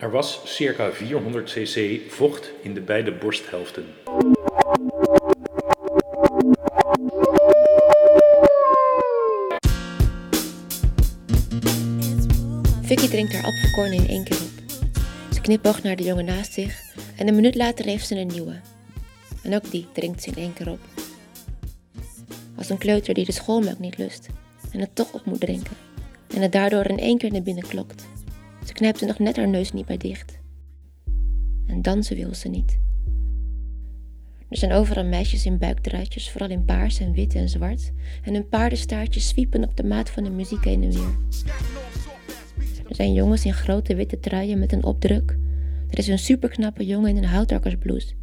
Er was circa 400 cc vocht in de beide borsthelften. Vicky drinkt haar apfelkorn in één keer op. Ze knipoogt naar de jongen naast zich en een minuut later heeft ze een nieuwe. En ook die drinkt ze in één keer op. Als een kleuter die de schoolmelk niet lust en het toch op moet drinken en het daardoor in één keer naar binnen klokt. Ze knijpt er nog net haar neus niet bij dicht. En dansen wil ze niet. Er zijn overal meisjes in buikdraadjes, vooral in paars en wit en zwart, en hun paardenstaartjes zwiepen op de maat van de muziek heen en weer. Er zijn jongens in grote witte truien met een opdruk. Er is een superknappe jongen in een houtdrakkersblouse.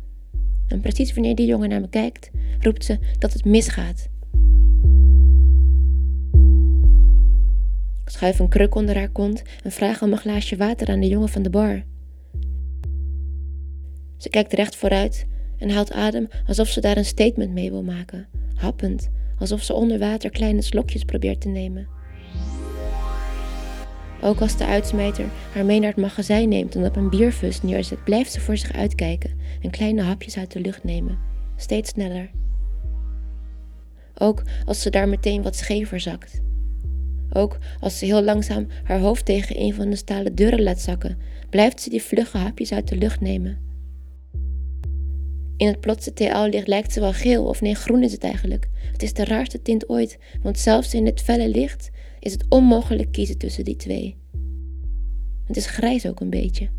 En precies wanneer die jongen naar me kijkt, roept ze dat het misgaat. Schuif een kruk onder haar kont en vraag om een glaasje water aan de jongen van de bar. Ze kijkt recht vooruit en haalt adem alsof ze daar een statement mee wil maken, happend, alsof ze onder water kleine slokjes probeert te nemen. Ook als de uitsmijter haar mee naar het magazijn neemt en op een bierfus neerzet, blijft ze voor zich uitkijken en kleine hapjes uit de lucht nemen, steeds sneller. Ook als ze daar meteen wat schever zakt. Ook als ze heel langzaam haar hoofd tegen een van de stalen deuren laat zakken, blijft ze die vlugge hapjes uit de lucht nemen. In het plotse TL-licht lijkt ze wel geel, of nee, groen is het eigenlijk. Het is de raarste tint ooit, want zelfs in dit felle licht is het onmogelijk kiezen tussen die twee. Het is grijs ook een beetje.